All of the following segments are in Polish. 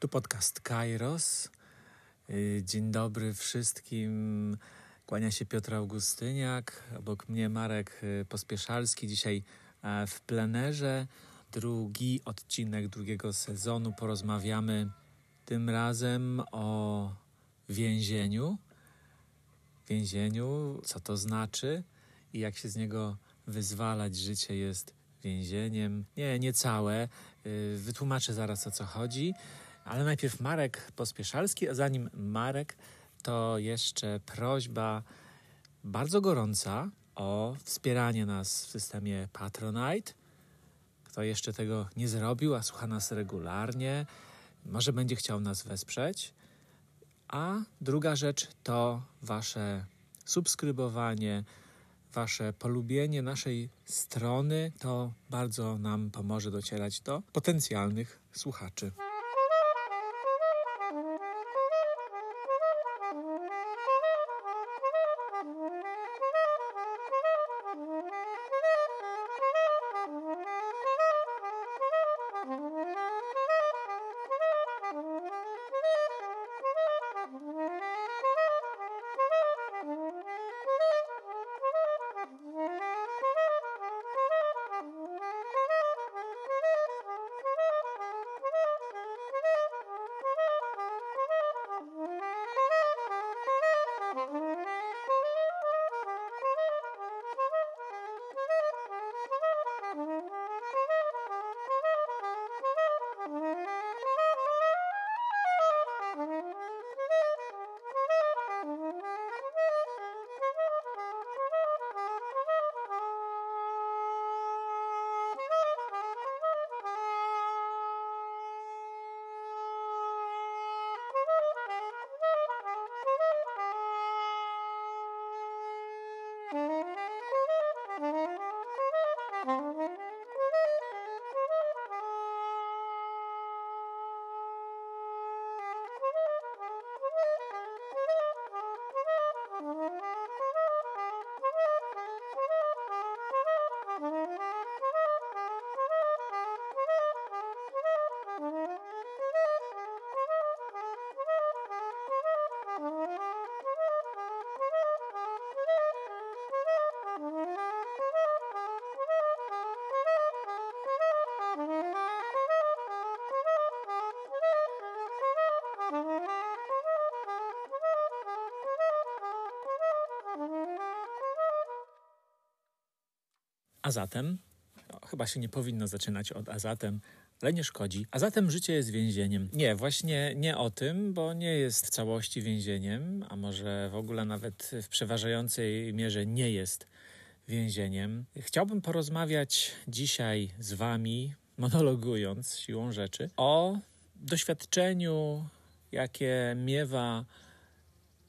Tu podcast Kairos. Y, dzień dobry wszystkim. Kłania się Piotr Augustyniak, obok mnie Marek y, Pospieszalski. Dzisiaj e, w plenerze drugi odcinek drugiego sezonu. Porozmawiamy tym razem o więzieniu. Więzieniu, co to znaczy i jak się z niego wyzwalać. Życie jest więzieniem. Nie, nie całe. Y, wytłumaczę zaraz o co chodzi. Ale najpierw Marek Pospieszalski, a zanim Marek, to jeszcze prośba bardzo gorąca o wspieranie nas w systemie Patronite. Kto jeszcze tego nie zrobił, a słucha nas regularnie, może będzie chciał nas wesprzeć. A druga rzecz to Wasze subskrybowanie, Wasze polubienie naszej strony. To bardzo nam pomoże docierać do potencjalnych słuchaczy. A zatem, no, chyba się nie powinno zaczynać od a zatem, ale nie szkodzi. A zatem życie jest więzieniem. Nie, właśnie nie o tym, bo nie jest w całości więzieniem, a może w ogóle nawet w przeważającej mierze nie jest więzieniem. Chciałbym porozmawiać dzisiaj z Wami, monologując siłą rzeczy, o doświadczeniu, jakie miewa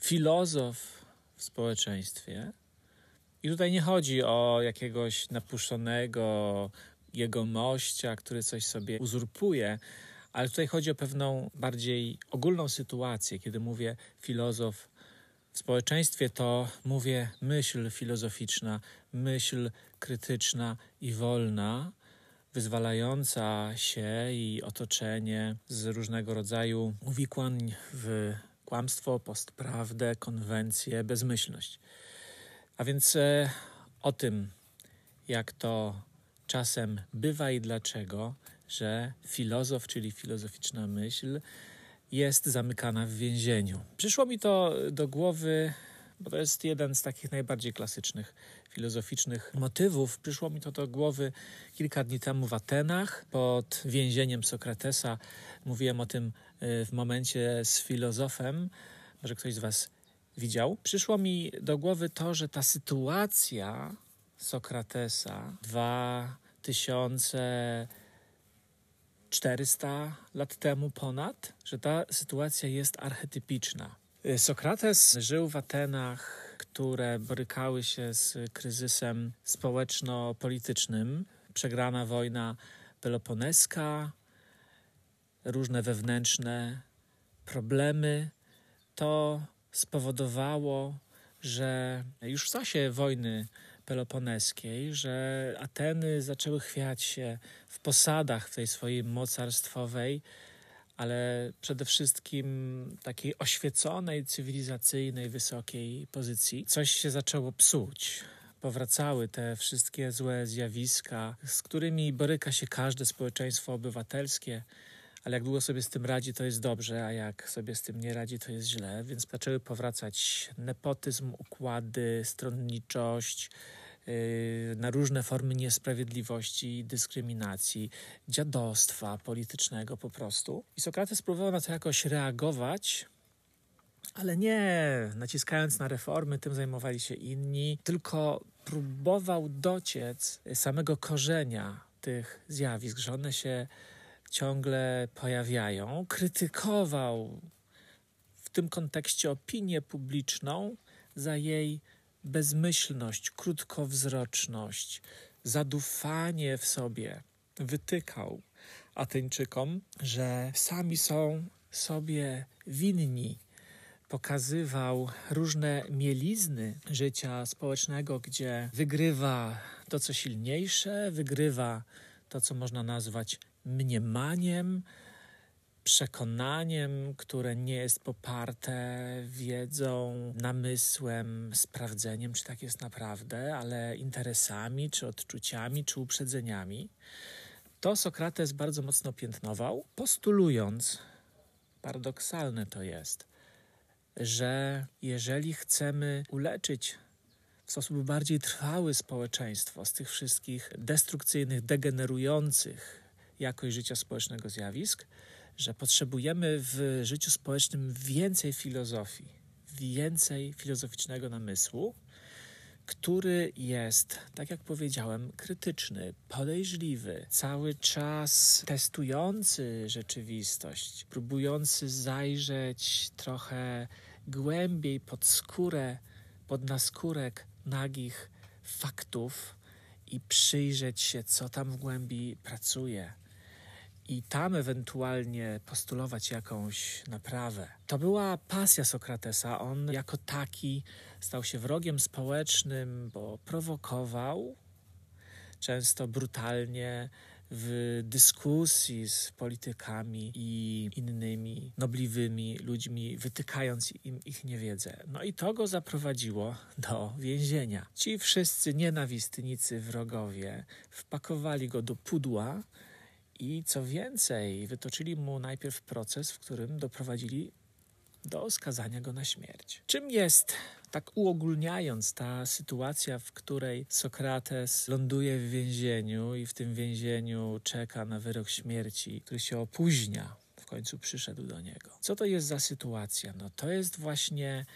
filozof w społeczeństwie i tutaj nie chodzi o jakiegoś napuszczonego jegomościa, który coś sobie uzurpuje, ale tutaj chodzi o pewną bardziej ogólną sytuację. Kiedy mówię filozof w społeczeństwie, to mówię myśl filozoficzna, myśl krytyczna i wolna, wyzwalająca się i otoczenie z różnego rodzaju uwikłań w kłamstwo, postprawdę, konwencję, bezmyślność. A więc e, o tym, jak to czasem bywa i dlaczego, że filozof, czyli filozoficzna myśl, jest zamykana w więzieniu. Przyszło mi to do głowy, bo to jest jeden z takich najbardziej klasycznych filozoficznych motywów. Przyszło mi to do głowy kilka dni temu w Atenach pod więzieniem Sokratesa. Mówiłem o tym e, w momencie z filozofem. Może ktoś z Was widział, przyszło mi do głowy to, że ta sytuacja Sokratesa 2400 lat temu ponad, że ta sytuacja jest archetypiczna. Sokrates żył w Atenach, które borykały się z kryzysem społeczno-politycznym. Przegrana wojna peloponeska, różne wewnętrzne problemy. To spowodowało, że już w czasie wojny peloponeskiej, że Ateny zaczęły chwiać się w posadach tej swojej mocarstwowej, ale przede wszystkim takiej oświeconej, cywilizacyjnej, wysokiej pozycji, coś się zaczęło psuć. Powracały te wszystkie złe zjawiska, z którymi boryka się każde społeczeństwo obywatelskie, ale jak długo sobie z tym radzi, to jest dobrze, a jak sobie z tym nie radzi, to jest źle. Więc zaczęły powracać nepotyzm, układy, stronniczość, yy, na różne formy niesprawiedliwości, dyskryminacji, dziadostwa politycznego po prostu. I Sokrates próbował na to jakoś reagować, ale nie naciskając na reformy, tym zajmowali się inni, tylko próbował dociec samego korzenia tych zjawisk, że one się ciągle pojawiają. Krytykował w tym kontekście opinię publiczną za jej bezmyślność, krótkowzroczność, zadufanie w sobie. Wytykał Ateńczykom, że sami są sobie winni. Pokazywał różne mielizny życia społecznego, gdzie wygrywa to, co silniejsze, wygrywa to, co można nazwać mniemaniem, przekonaniem, które nie jest poparte wiedzą, namysłem, sprawdzeniem, czy tak jest naprawdę, ale interesami, czy odczuciami, czy uprzedzeniami. To Sokrates bardzo mocno piętnował, postulując, paradoksalne to jest, że jeżeli chcemy uleczyć w sposób bardziej trwały społeczeństwo z tych wszystkich destrukcyjnych, degenerujących jakość życia społecznego zjawisk, że potrzebujemy w życiu społecznym więcej filozofii, więcej filozoficznego namysłu, który jest, tak jak powiedziałem, krytyczny, podejrzliwy, cały czas testujący rzeczywistość, próbujący zajrzeć trochę głębiej pod skórę, pod naskórek nagich faktów i przyjrzeć się, co tam w głębi pracuje i tam ewentualnie postulować jakąś naprawę. To była pasja Sokratesa. On jako taki stał się wrogiem społecznym, bo prowokował często brutalnie w dyskusji z politykami i innymi nobliwymi ludźmi, wytykając im ich niewiedzę. No i to go zaprowadziło do więzienia. Ci wszyscy nienawistnicy, wrogowie wpakowali go do pudła i co więcej, wytoczyli mu najpierw proces, w którym doprowadzili do skazania go na śmierć. Czym jest, tak uogólniając, ta sytuacja, w której Sokrates ląduje w więzieniu i w tym więzieniu czeka na wyrok śmierci, który się opóźnia, w końcu przyszedł do niego. Co to jest za sytuacja? No to jest właśnie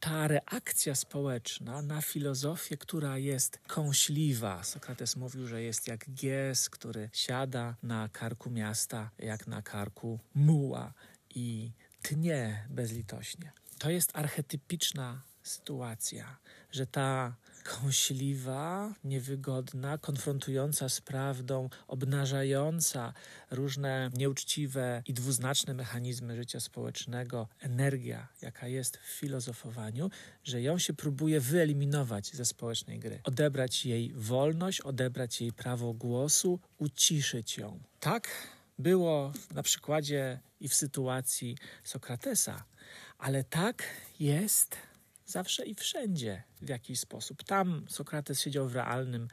ta reakcja społeczna na filozofię, która jest kąśliwa. Sokrates mówił, że jest jak gies, który siada na karku miasta, jak na karku muła i tnie bezlitośnie. To jest archetypiczna sytuacja, że ta kąśliwa, niewygodna, konfrontująca z prawdą, obnażająca różne nieuczciwe i dwuznaczne mechanizmy życia społecznego, energia, jaka jest w filozofowaniu, że ją się próbuje wyeliminować ze społecznej gry, odebrać jej wolność, odebrać jej prawo głosu, uciszyć ją. Tak było na przykładzie i w sytuacji Sokratesa, ale tak jest zawsze i wszędzie w jakiś sposób. Tam Sokrates siedział w realnym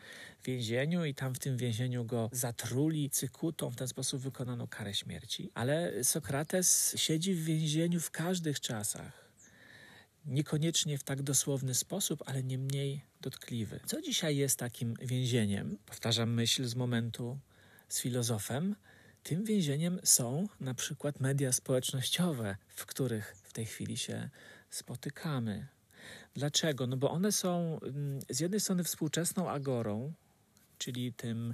więzieniu i tam w tym więzieniu go zatruli cykutą, w ten sposób wykonano karę śmierci. Ale Sokrates siedzi w więzieniu w każdych czasach. Niekoniecznie w tak dosłowny sposób, ale nie mniej dotkliwy. Co dzisiaj jest takim więzieniem? Powtarzam myśl z momentu z filozofem. Tym więzieniem są na przykład media społecznościowe, w których w tej chwili się spotykamy. Dlaczego? No bo one są mm, z jednej strony współczesną agorą, czyli tym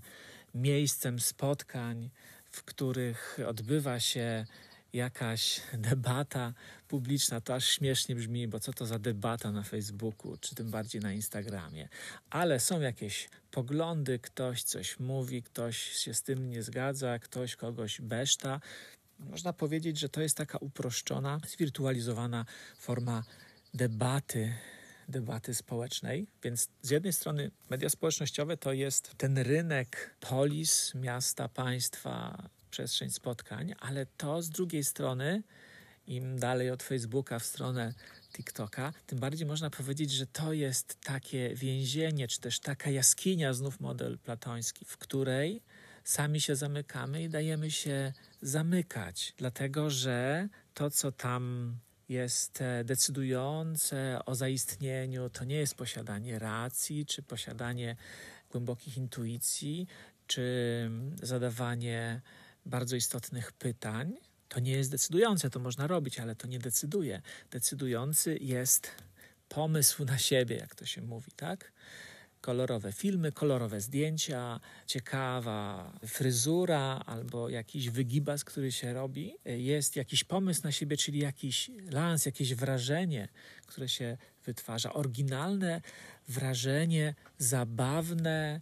miejscem spotkań, w których odbywa się jakaś debata publiczna, to aż śmiesznie brzmi, bo co to za debata na Facebooku, czy tym bardziej na Instagramie. Ale są jakieś poglądy, ktoś coś mówi, ktoś się z tym nie zgadza, ktoś kogoś beszta. Można powiedzieć, że to jest taka uproszczona, zwirtualizowana forma debaty, debaty społecznej. Więc z jednej strony media społecznościowe to jest ten rynek polis, miasta, państwa, przestrzeń spotkań, ale to z drugiej strony, im dalej od Facebooka w stronę TikToka, tym bardziej można powiedzieć, że to jest takie więzienie, czy też taka jaskinia, znów model platoński, w której sami się zamykamy i dajemy się zamykać, dlatego że to, co tam jest e, decydujące o zaistnieniu, to nie jest posiadanie racji, czy posiadanie głębokich intuicji, czy zadawanie bardzo istotnych pytań. To nie jest decydujące, to można robić, ale to nie decyduje. Decydujący jest pomysł na siebie, jak to się mówi, tak? Kolorowe filmy, kolorowe zdjęcia, ciekawa fryzura albo jakiś wygibas, który się robi. Jest jakiś pomysł na siebie, czyli jakiś lans, jakieś wrażenie, które się wytwarza. Oryginalne wrażenie, zabawne.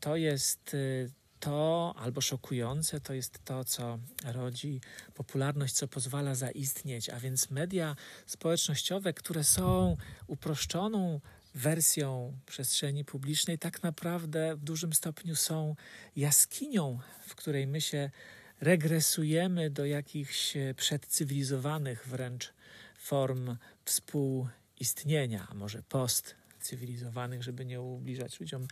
To jest y, to, albo szokujące, to jest to, co rodzi popularność, co pozwala zaistnieć. A więc media społecznościowe, które są uproszczoną wersją przestrzeni publicznej, tak naprawdę w dużym stopniu są jaskinią, w której my się regresujemy do jakichś przedcywilizowanych wręcz form współistnienia, a może postcywilizowanych, żeby nie ubliżać ludziom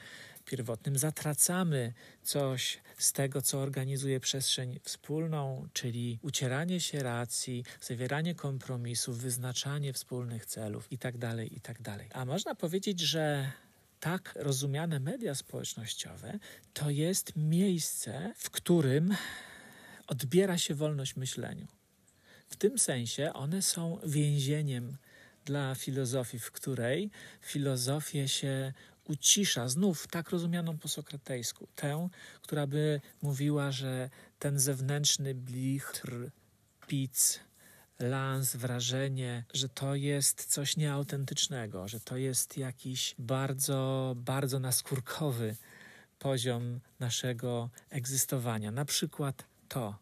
pierwotnym, zatracamy coś z tego, co organizuje przestrzeń wspólną, czyli ucieranie się racji, zawieranie kompromisów, wyznaczanie wspólnych celów itd., tak itd. Tak A można powiedzieć, że tak rozumiane media społecznościowe to jest miejsce, w którym odbiera się wolność myśleniu. W tym sensie one są więzieniem dla filozofii, w której filozofię się ucisza, znów tak rozumianą po sokratejsku, tę, która by mówiła, że ten zewnętrzny blichtr, pic, lans, wrażenie, że to jest coś nieautentycznego, że to jest jakiś bardzo, bardzo naskórkowy poziom naszego egzystowania. Na przykład to,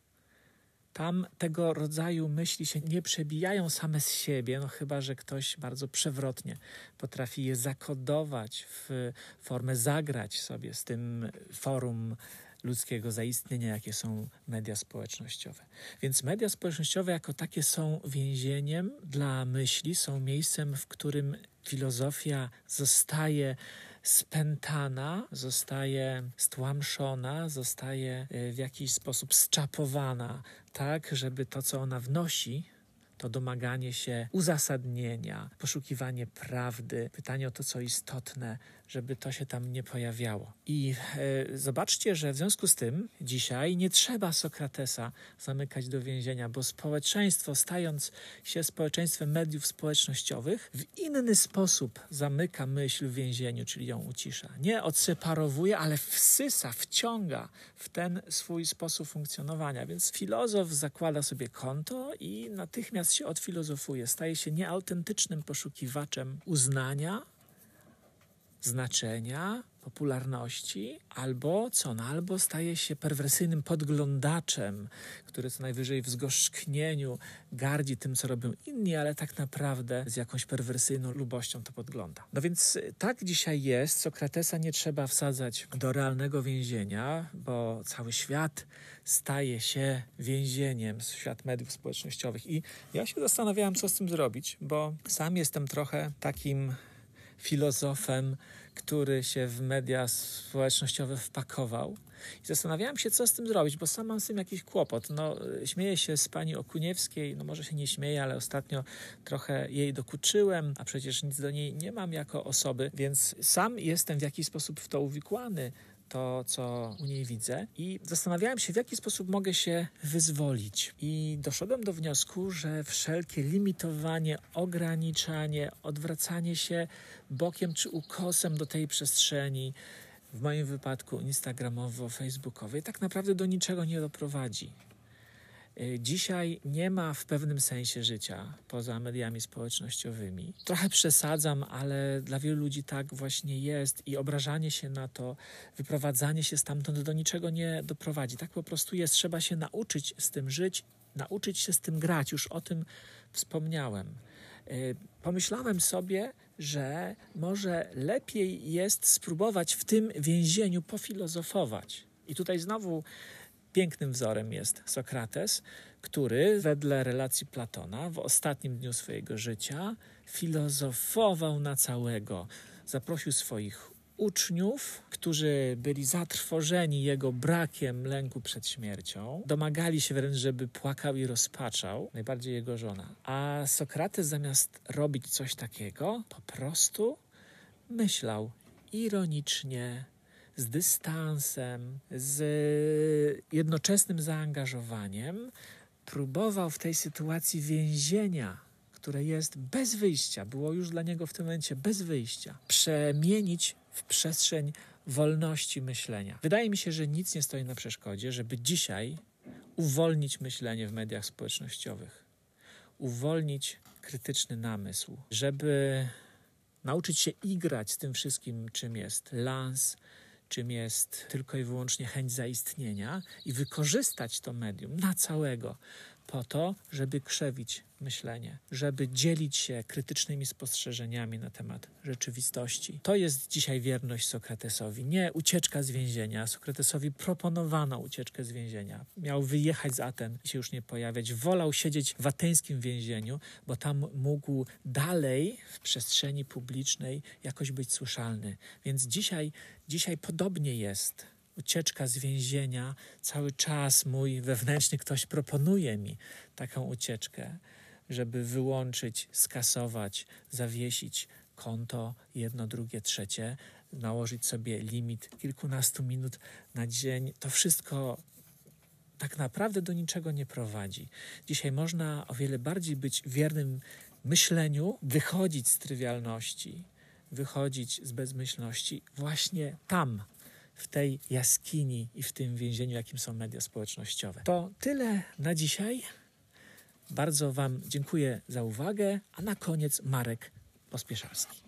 tam tego rodzaju myśli się nie przebijają same z siebie, no chyba, że ktoś bardzo przewrotnie potrafi je zakodować w formę, zagrać sobie z tym forum ludzkiego zaistnienia, jakie są media społecznościowe. Więc media społecznościowe jako takie są więzieniem dla myśli, są miejscem, w którym filozofia zostaje spętana, zostaje stłamszona, zostaje e, w jakiś sposób zczapowana, tak, żeby to, co ona wnosi, to domaganie się uzasadnienia, poszukiwanie prawdy, pytanie o to, co istotne, żeby to się tam nie pojawiało. I e, zobaczcie, że w związku z tym dzisiaj nie trzeba Sokratesa zamykać do więzienia, bo społeczeństwo, stając się społeczeństwem mediów społecznościowych, w inny sposób zamyka myśl w więzieniu, czyli ją ucisza. Nie odseparowuje, ale wsysa, wciąga w ten swój sposób funkcjonowania. Więc filozof zakłada sobie konto i natychmiast się odfilozofuje, staje się nieautentycznym poszukiwaczem uznania, znaczenia, popularności, albo co, no, albo staje się perwersyjnym podglądaczem, który co najwyżej w zgorzknieniu gardzi tym, co robią inni, ale tak naprawdę z jakąś perwersyjną lubością to podgląda. No więc y, tak dzisiaj jest. Sokratesa nie trzeba wsadzać do realnego więzienia, bo cały świat staje się więzieniem, świat mediów społecznościowych. I ja się zastanawiałem, co z tym zrobić, bo sam jestem trochę takim filozofem, który się w media społecznościowe wpakował. I zastanawiałem się, co z tym zrobić, bo sam mam z tym jakiś kłopot. No, śmieję się z pani Okuniewskiej, no może się nie śmieję, ale ostatnio trochę jej dokuczyłem, a przecież nic do niej nie mam jako osoby, więc sam jestem w jakiś sposób w to uwikłany to, co u niej widzę, i zastanawiałem się, w jaki sposób mogę się wyzwolić. I doszedłem do wniosku, że wszelkie limitowanie, ograniczanie, odwracanie się bokiem czy ukosem do tej przestrzeni, w moim wypadku instagramowo-facebookowej, tak naprawdę do niczego nie doprowadzi. Y, dzisiaj nie ma w pewnym sensie życia poza mediami społecznościowymi. Trochę przesadzam, ale dla wielu ludzi tak właśnie jest i obrażanie się na to, wyprowadzanie się stamtąd do niczego nie doprowadzi. Tak po prostu jest. Trzeba się nauczyć z tym żyć, nauczyć się z tym grać. Już o tym wspomniałem. Y, pomyślałem sobie, że może lepiej jest spróbować w tym więzieniu pofilozofować. I tutaj znowu Pięknym wzorem jest Sokrates, który wedle relacji Platona w ostatnim dniu swojego życia filozofował na całego. Zaprosił swoich uczniów, którzy byli zatrwożeni jego brakiem lęku przed śmiercią. Domagali się wręcz, żeby płakał i rozpaczał, najbardziej jego żona. A Sokrates zamiast robić coś takiego, po prostu myślał ironicznie, z dystansem, z jednoczesnym zaangażowaniem, próbował w tej sytuacji więzienia, które jest bez wyjścia, było już dla niego w tym momencie bez wyjścia, przemienić w przestrzeń wolności myślenia. Wydaje mi się, że nic nie stoi na przeszkodzie, żeby dzisiaj uwolnić myślenie w mediach społecznościowych, uwolnić krytyczny namysł, żeby nauczyć się igrać z tym wszystkim, czym jest lans, czym jest tylko i wyłącznie chęć zaistnienia i wykorzystać to medium na całego po to, żeby krzewić myślenie, żeby dzielić się krytycznymi spostrzeżeniami na temat rzeczywistości. To jest dzisiaj wierność Sokratesowi, nie ucieczka z więzienia. Sokratesowi proponowano ucieczkę z więzienia. Miał wyjechać z Aten i się już nie pojawiać. Wolał siedzieć w ateńskim więzieniu, bo tam mógł dalej w przestrzeni publicznej jakoś być słyszalny. Więc dzisiaj, dzisiaj podobnie jest ucieczka z więzienia, cały czas mój wewnętrzny ktoś proponuje mi taką ucieczkę, żeby wyłączyć, skasować, zawiesić konto, jedno, drugie, trzecie, nałożyć sobie limit kilkunastu minut na dzień. To wszystko tak naprawdę do niczego nie prowadzi. Dzisiaj można o wiele bardziej być wiernym myśleniu, wychodzić z trywialności, wychodzić z bezmyślności właśnie tam, w tej jaskini i w tym więzieniu, jakim są media społecznościowe. To tyle na dzisiaj. Bardzo Wam dziękuję za uwagę, a na koniec Marek Pospieszalski.